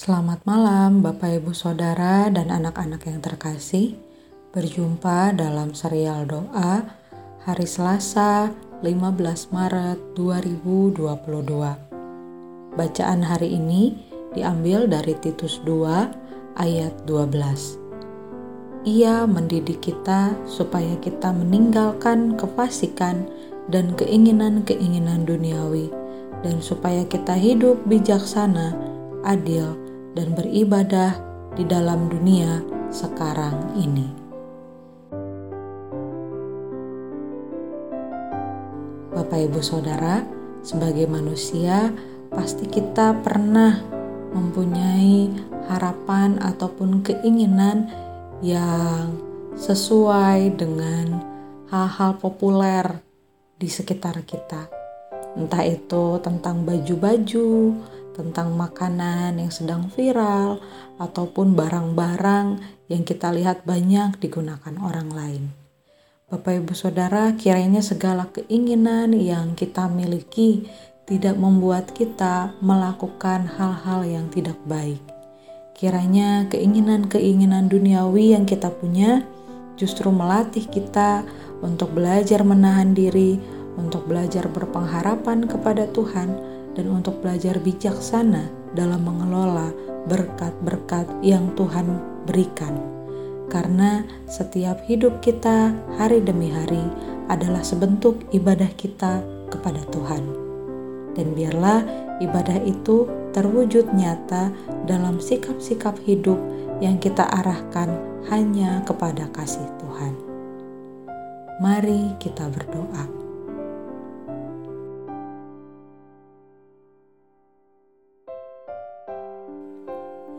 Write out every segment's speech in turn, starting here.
Selamat malam, Bapak, Ibu, Saudara, dan anak-anak yang terkasih. Berjumpa dalam serial doa hari Selasa, 15 Maret 2022. Bacaan hari ini diambil dari Titus 2 ayat 12. Ia mendidik kita supaya kita meninggalkan kefasikan dan keinginan-keinginan duniawi dan supaya kita hidup bijaksana, adil, dan beribadah di dalam dunia sekarang ini. Bapak, ibu, saudara, sebagai manusia, pasti kita pernah mempunyai harapan ataupun keinginan yang sesuai dengan hal-hal populer di sekitar kita entah itu tentang baju-baju, tentang makanan yang sedang viral, ataupun barang-barang yang kita lihat banyak digunakan orang lain. Bapak, ibu, saudara, kiranya segala keinginan yang kita miliki tidak membuat kita melakukan hal-hal yang tidak baik. Kiranya keinginan-keinginan duniawi yang kita punya justru melatih kita untuk belajar menahan diri untuk belajar berpengharapan kepada Tuhan dan untuk belajar bijaksana dalam mengelola berkat-berkat yang Tuhan berikan. Karena setiap hidup kita hari demi hari adalah sebentuk ibadah kita kepada Tuhan. Dan biarlah ibadah itu terwujud nyata dalam sikap-sikap hidup yang kita arahkan hanya kepada kasih Tuhan. Mari kita berdoa.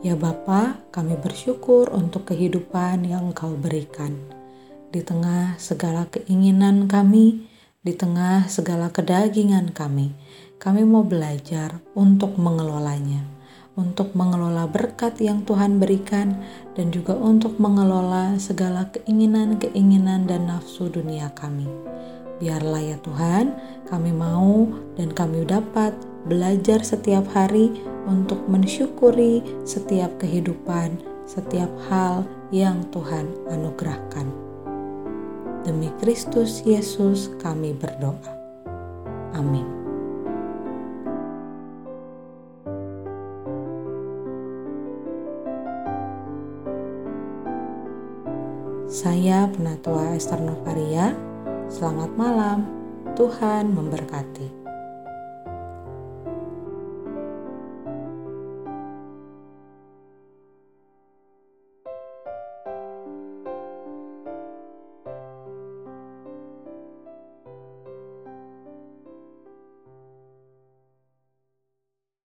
Ya Bapa, kami bersyukur untuk kehidupan yang Engkau berikan. Di tengah segala keinginan kami, di tengah segala kedagingan kami, kami mau belajar untuk mengelolanya, untuk mengelola berkat yang Tuhan berikan, dan juga untuk mengelola segala keinginan-keinginan dan nafsu dunia kami. Biarlah ya Tuhan, kami mau dan kami dapat belajar setiap hari untuk mensyukuri setiap kehidupan, setiap hal yang Tuhan anugerahkan. Demi Kristus Yesus, kami berdoa. Amin. Saya Penatua Esther Novaria Selamat malam, Tuhan memberkati.